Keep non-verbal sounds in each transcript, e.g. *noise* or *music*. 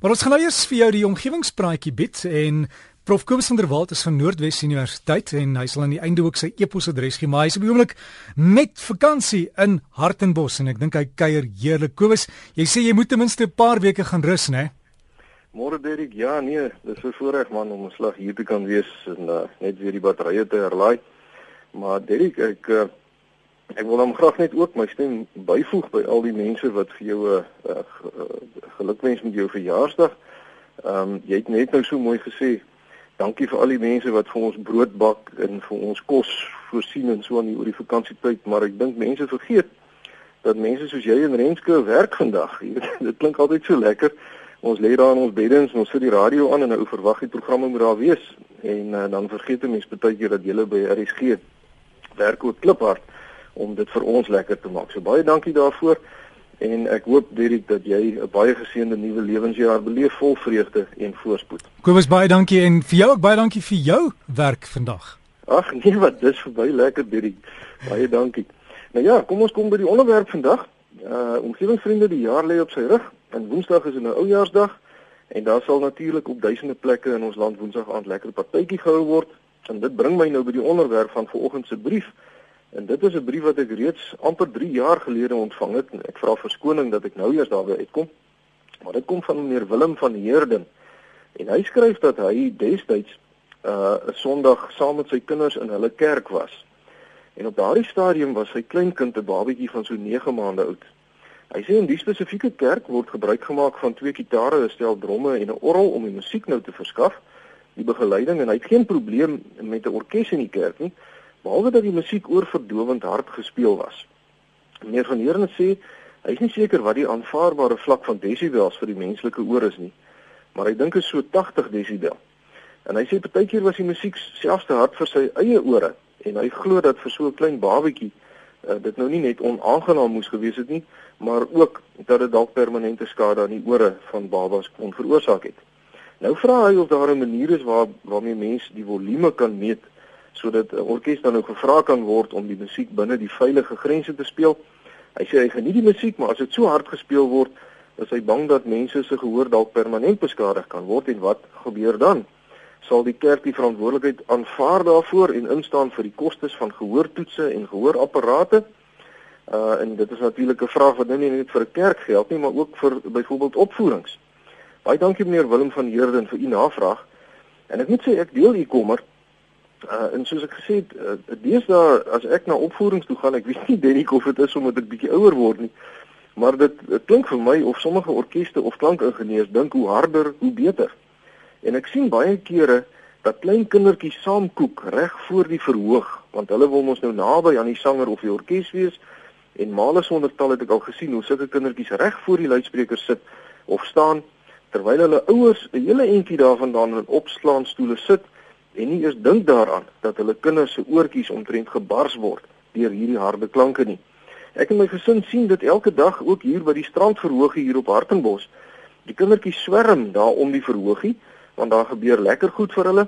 Maar ons gaan nou eers vir jou die omgewingspraatjie bied en Prof Kobus van der Walt is van Noordwes Universiteit en hy sal aan die einde ook sy e-posadres gee, maar hy is op die oomblik met vakansie in Hartenbos en ek dink hy kuier heerlik. Kobus, jy sê jy moet ten minste 'n paar weke gaan rus, né? Môre Derek, ja nee, dis 'n voorreg man om 'n slag hier te kan wees en uh, net weer die batterye te herlaai. Maar Derek, ek uh, Ek wil hom graag net ook my stem byvoeg by al die mense wat vir jou 'n uh, uh, gelukwens met jou verjaarsdag. Ehm um, jy het net nou so mooi gesê. Dankie vir al die mense wat vir ons brood bak en vir ons kos voorsien en so aan die oor die vakansietyd, maar ek dink mense vergeet dat mense soos jy en Renske werk vandag. *laughs* Dit klink altyd so lekker. Ons lê daar in ons beddens en ons sit die radio aan en nou verwag die programme moet daar wees en uh, dan vergeet 'n mens baie keer dat jy by RSG werk ook kliphard om dit vir ons lekker te maak. So baie dankie daarvoor en ek hoop Dirk dat jy 'n baie geseënde nuwe lewensjaar beleef vol vreugde en voorspoed. Kobus baie dankie en vir jou ook baie dankie vir jou werk vandag. Ag nee wat dis vir baie lekker Dirk. Baie dankie. Nou ja, kom ons kom by die onderwerp vandag. Uh omgewingsvriende die jaar lê op sy rug en Woensdag is 'n oujaarsdag en daar sal natuurlik op duisende plekke in ons land Woensdag aand lekker partytjie gehou word. En dit bring my nou by die onderwerp van vanoggend se brief. En dit is 'n brief wat ek reeds amper 3 jaar gelede ontvang het. Ek vra verskoning dat ek nou eers daarby uitkom. Maar dit kom van meneer Willem van Heerden. En hy skryf dat hy destyds 'n uh, Sondag saam met sy kinders in hulle kerk was. En op daardie stadium was sy kleinkind 'n babatjie van so 9 maande oud. Hy sê in die spesifieke kerk word gebruik gemaak van twee gitare, 'n stel dromme en 'n orgel om die musiek nou te verskaf, die begeleiding en hy het geen probleem met 'n orkes in die kerk nie behalwe dat die musiek oorverdowend hard gespeel was. Meneer van Heerden sê hy is nie seker wat die aanvaarbare vlak van desibels vir die menslike oor is nie, maar hy dink dit is so 80 desibel. En hy sê partykeer was die musiek selfs te hard vir sy eie ore en hy glo dat vir so 'n klein babatjie uh, dit nou nie net onaangenaam moes gewees het nie, maar ook dat dit dalk permanente skade aan die ore van babas kon veroorsaak het. Nou vra hy of daar 'n manier is waar waarmee mense die volume kan meet sodat 'n orkes dan nou gevra kan word om die musiek binne die veilige grense te speel. Hy sê hy geniet die musiek, maar as dit so hard gespeel word, is hy bang dat mense se gehoor dalk permanent beskadig kan word en wat gebeur dan? Sal die kerk die verantwoordelikheid aanvaar daarvoor en instaan vir die kostes van gehoortoetse en gehoorapparate? Uh en dit is natuurlik 'n vraag wat nou nie net vir 'n kerk geld nie, maar ook vir byvoorbeeld opvoerings. Baie dankie meneer Willem van Heerden vir u navraag. En ek moet sê ek deel u kommer Uh, en soos ek gesê het, uh, deesdae as ek na opvoerings toe gaan, ek weet nie Dennik of dit is omdat ek bietjie ouer word nie, maar dit, dit klink vir my of sommige orkeste of klankingenieurs dink hoe harder, hoe beter. En ek sien baie kere dat klein kindertjies saamkoek reg voor die verhoog, want hulle wil mos nou naby aan die sanger of die orkes wees. En male sonder tal het ek al gesien hoe sulke kindertjies reg voor die luidspreker sit of staan terwyl hulle ouers 'n hele entjie daarvandaan in opslaan stoele sit en nie eers dink daaraan dat hulle kinders se oortjies omtrent gebars word deur hierdie harde klanke nie. Ek en my gesin sien dit elke dag ook hier by die strandverhoogie hier op Hartenbos. Die kindertjies swerm daar om die verhoogie want daar gebeur lekker goed vir hulle.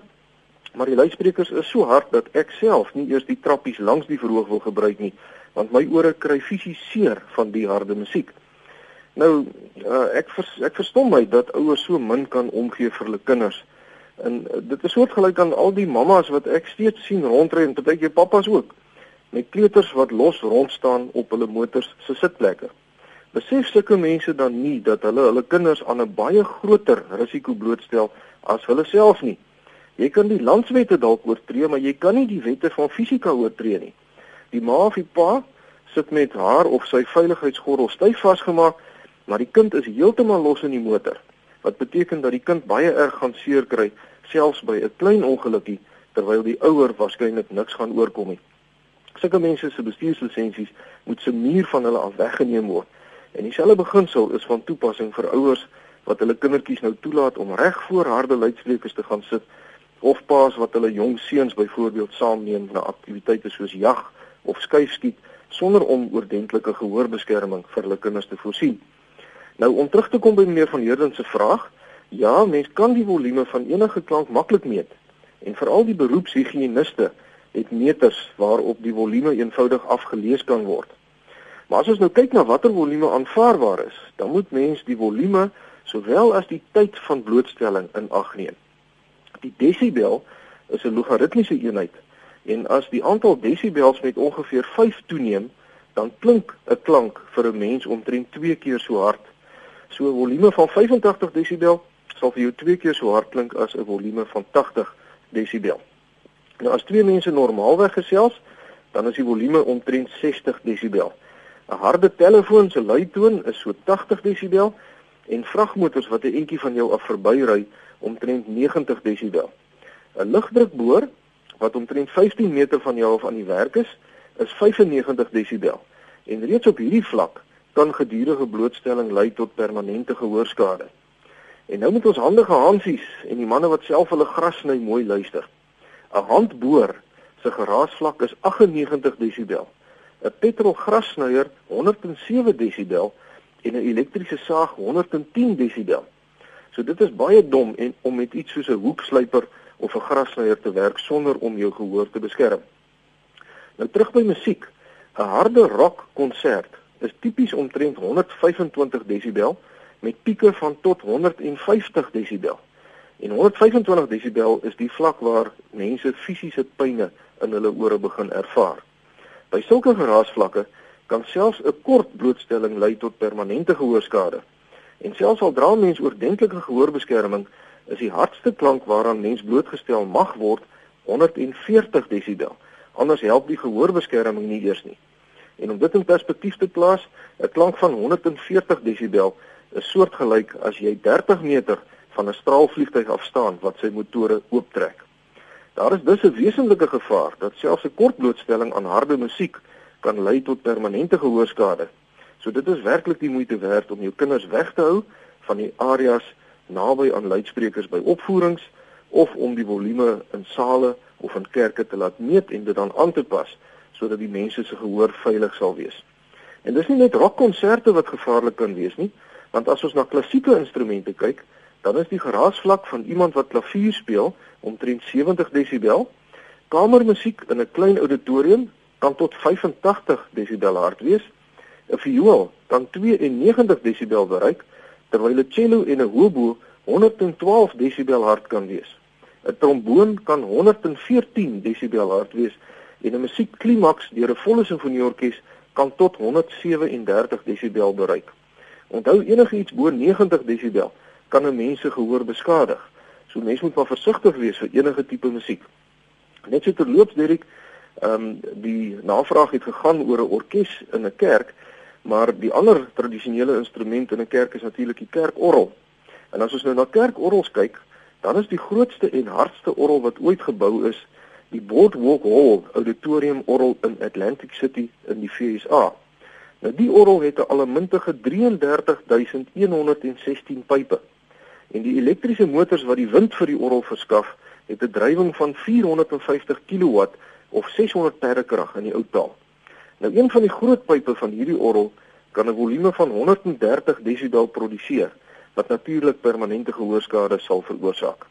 Maar die luidsprekers is so hard dat ek self nie eers die trappies langs die verhoog wil gebruik nie want my ore kry fisies seer van die harde musiek. Nou uh, ek vers, ek verstom my dat ouers so min kan omgee vir hulle kinders. En uh, dit is soortgelyk aan al die mammas wat ek steeds sien rondry en partykeer pappas ook met kleuters wat los rond staan op hulle motors se sitplekke. Besef sulke mense dan nie dat hulle hulle kinders aan 'n baie groter risiko blootstel as hulle self nie. Jy kan die landswette dalk oortree, maar jy kan nie die wette van fisika oortree nie. Die ma of die pa sit met haar of sy veiligheidsgordel styf vasgemaak, maar die kind is heeltemal los in die motor wat beteken dat die kind baie erg gaan seer kry selfs by 'n klein ongelukkie terwyl die ouer waarskynlik niks gaan oorkom nie. Sulke mense se bestuurslisensies moet se muur van hulle af weggeneem word. En dieselfde beginsel is van toepassing vir ouers wat hulle kindertjies nou toelaat om reg voor harde luidsprekers te gaan sit of paas wat hulle jong seuns byvoorbeeld saamneem na aktiwiteite soos jag of skuifskiet sonder om oordentlike gehoorbeskerming vir hulle kinders te voorsien. Nou om terug te kom by meneer van Heerden se vraag, ja, mens kan die volume van enige klank maklik meet. En veral die beroepshigiëniste het meters waarop die volume eenvoudig afgelees kan word. Maar as ons nou kyk na watter volume aanvaarbaar is, dan moet mens die volume sowel as die tyd van blootstelling in ag neem. Die desibel is 'n logaritmiese eenheid en as die aantal desibels met ongeveer 5 toeneem, dan klink 'n klank vir 'n mens omtrent 2 keer so hard. So 'n volume van 85 desibel sal vir jou 2 keer so hard klink as 'n volume van 80 desibel. Nou as twee mense normaalweg gesels, dan is die volume omtrent 60 desibel. 'n Harde telefoon se luitoon is so 80 desibel en vragmotors wat 'n entjie van jou af verbyry omtrent 90 desibel. 'n Lugdrukboor wat omtrent 15 meter van jou af aan die werk is, is 95 desibel. En reeds op hierdie vlak kan gedurende blootstelling lei tot permanente gehoorskade. En nou met ons handige hansies en die manne wat self hulle gras sny mooi luister. 'n Handboor se geraasvlak is 98 desibel. 'n Petrolgrassnyer 107 desibel en 'n elektriese saag 110 desibel. So dit is baie dom en om met iets soos 'n hoekslyper of 'n grassnyer te werk sonder om jou gehoor te beskerm. Nou terug by musiek. 'n Harde rock konsert is tipies omtrent 125 desibel met pieke van tot 150 desibel. En 125 desibel is die vlak waar mense fisiese pyne in hulle ore begin ervaar. By sulke geraasvlakke kan selfs 'n kort blootstelling lei tot permanente gehoorskade. En selfs al dra mens oordentlike gehoorbeskerming, is die hardste klank waaraan mens blootgestel mag word 140 desibel. Anders help die gehoorbeskerming nie eers nie. En om dit in perspektief te plaas, 'n klank van 140 desibel is soortgelyk as jy 30 meter van 'n straalvliegtuig af staan wat sy motore ooptrek. Daar is dus 'n wesenlike gevaar dat selfs 'n kort blootstelling aan harde musiek kan lei tot permanente gehoorskade. So dit is werklik die moeite werd om jou kinders weg te hou van die areas naby aan luidsprekers by opvoerings of om die volume in sale of in kerke te laat meet en dit dan aan te pas sodat die mense se gehoor veilig sal wees. En dis nie net rockkonserte wat gevaarlik kan wees nie, want as ons na klassieke instrumente kyk, dan is die geraasvlak van iemand wat klavier speel omtrent 70 desibel. Kamermusiek in 'n klein auditorium kan tot 85 desibel hard wees. 'n Viool kan 92 desibel bereik terwyl 'n cello en 'n hobo 112 desibel hard kan wees. 'n Tromboon kan 114 desibel hard wees en 'n musiekklimaks deur 'n volle simfonieorkes kan tot 137 desibel bereik. Onthou enigiets bo 90 desibel kan 'n mens se gehoor beskadig. So mense moet maar versigtig wees vir enige tipe musiek. Net so terloops Derek, ehm um, die navraag het gegaan oor 'n orkes in 'n kerk, maar die ander tradisionele instrument in 'n kerk is natuurlik die kerkorrel. En as ons nou na kerkorrels kyk, dan is die grootste en hardste orrel wat ooit gebou is, die Boardwalk Hall Auditorium orrel in Atlantic City in die VSA. Nou die orrel het 'n allemintige 33116 pype. En die elektriese motors wat die wind vir die orrel verskaf, het 'n drywing van 450 kW of 600 perdekrag in die ou taal. Nou een van die groot pype van hierdie orrel kan 'n volume van 130 desibel produseer wat natuurlik permanente gehoorskade sal veroorsaak.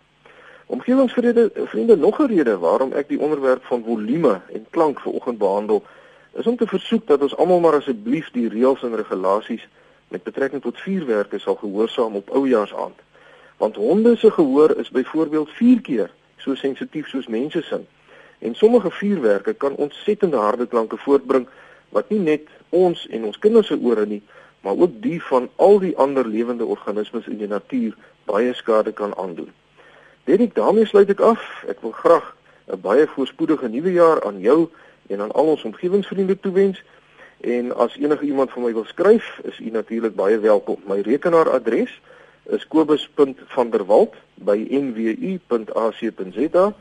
Omgewingsvrede vriende nog 'n rede waarom ek die onderwerp van volume en klank vanoggend behandel is om te versoek dat ons almal maar asseblief die reëls en regulasies met betrekking tot vuurwerke sal gehoorsaam op Oujaarsand. Want honde se gehoor is byvoorbeeld 4 keer so sensitief soos mense se. En sommige vuurwerke kan ontsettende harde klanke voortbring wat nie net ons en ons kinders se ore nie, maar ook die van al die ander lewende organismes in die natuur baie skade kan aandoen. Dit daarmee sluit ek af. Ek wil graag 'n baie voorspoedige nuwe jaar aan jou en aan al ons omgewingsvriende toewens. En as enige iemand vir my wil skryf, is u natuurlik baie welkom. My rekenaaradres is kobus.vanderwalt@nwu.ac.za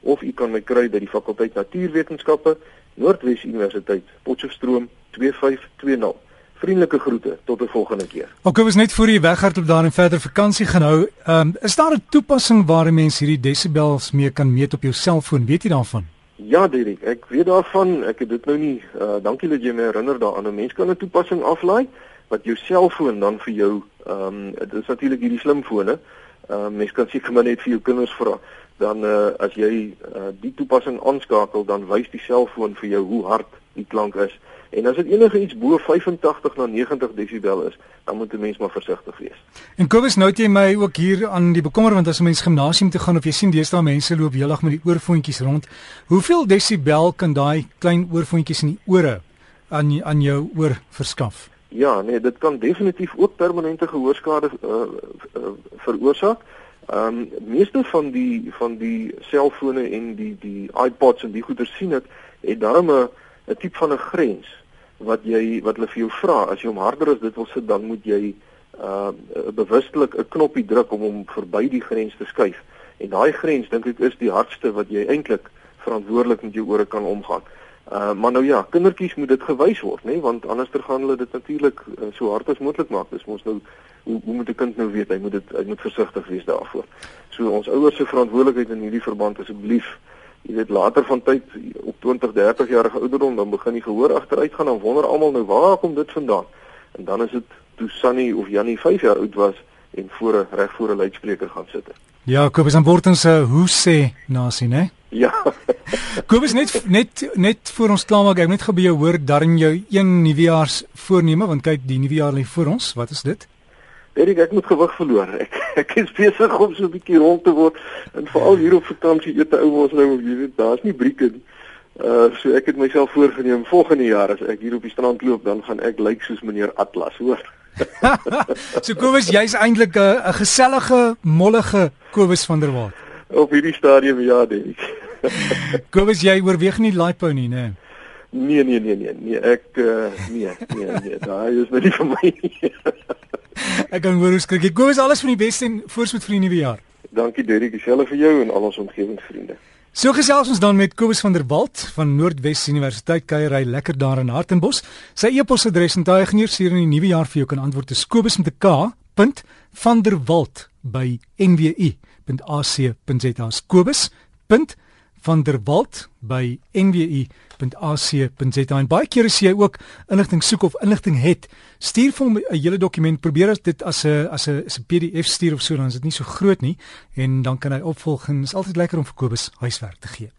of u kan my kry by die fakulteit Natuurwetenskappe, Noordwes Universiteit, Potchefstroom 2520. Vriendelike groete tot 'n volgende keer. Ok, was net voor jy weghardloop daar en verder vakansie gaan hou. Ehm um, is daar 'n toepassing waar mense hierdie desibels mee kan meet op jou selfoon? Weet jy daarvan? Ja, Dirk, ek weet daarvan. Ek het dit nou nie uh, dankie dat jy my herinner daaraan. 'n Mens kan 'n toepassing aflaai. wat jou selfoon dan vir jou ehm um, dit is natuurlik hierdie slimfone. Ehm um, mens kan seker maar net vir jou kinders vra dan uh, as jy uh, die toepassing aanskakel dan wys die selfoon vir jou hoe hard die klank is. En as dit enige iets bo 85 na 90 desibel is, dan moet 'n mens maar versigtig wees. En Kobus, nou het jy my ook hier aan die bekommer want as 'n mens gimnasium toe gaan of jy sien deesdae mense loop heeldag met die oorfoontjies rond, hoeveel desibel kan daai klein oorfoontjies in die ore aan aan jou oor verskaf? Ja, nee, dit kan definitief ook permanente gehoorskade uh, uh, veroorsaak. Ehm um, meeste van die van die selfone en die die iPods en die goeder sien dit het daarmee 'n tipe van 'n grens wat jy wat hulle vir jou vra as jy hom harder as dit wil sit dan moet jy uh bewustelik 'n knoppie druk om hom verby die grens te skuif en daai grens dink ek is die hardste wat jy eintlik verantwoordelik met jou ore kan omgaan. Uh maar nou ja, kindertjies moet dit gewys word, nê, want anders ter gaan hulle dit natuurlik uh, so hard as moontlik maak. Dis mos nou hoe, hoe moet 'n kind nou weet hy moet dit hy moet versigtig wees daarvoor. So ons ouers se verantwoordelikheid in hierdie verband asseblief is jy weet later van tyd op 20, 30 jarige ouderdom dan begin die gehoor agteruit gaan en wonder almal nou waar kom dit vandaan? En dan is dit toe Sunny of Jannie 5 jaar oud was en voor 'n reg voor 'n luidspreker gaan sit. Ja, Kobus aan Worten se hoe sê nasie, né? *laughs* Ja. *laughs* Kobus net net net voor ons klaar maak, ek net gebeur hoor dan jou een nuwejaars voorneme want kyk die nuwe jaar lê voor ons. Wat is dit? Erik, ek moet gewig verloor. Ek *laughs* ek is besig om so 'n bietjie rond te word en veral hier op vakansie eet ou ons nou, jy weet, daar's nie brieke nie. Uh so ek het myself voorgenem volgende jaar as ek hier op die strand loop, dan gaan ek lyk soos meneer Atlas, hoor. *laughs* *laughs* so Kobus, jy's eintlik 'n 'n gesellige, mollige Kobus van der Walt. Op hierdie stadium ja, Erik. Kobus, jy oorweeg nie laipo nie, né? Nee, nee, nee, nee, nee, ek uh nee, nee, nee, daai is net nie vir my nie. Ek kan hoor hoe skrik. Ek goeie alles van die beste en voorspoed vir die nuwe jaar. Dankie Derrick, dieselfde vir jou en al ons omgewingsvriende. So gesels ons dan met Kobus van der Walt van Noordwes Universiteit kuiery lekker daar in Hartenbos. Sy e-posadres en daai geneer stuur in die nuwe jaar vir jou kan antwoord te Kobus met 'n K. van der Walt by nwu.ac.za. Kobus. Van der Walt by nwu.ac.za en baie kere as jy ook inligting soek of inligting het, stuur vir hom 'n hele dokument, probeer as dit as 'n as 'n as 'n PDF stuur of so dan is dit nie so groot nie. En dan kan hy opvolg en is altyd lekker om vir Kobus huiswerk te gee.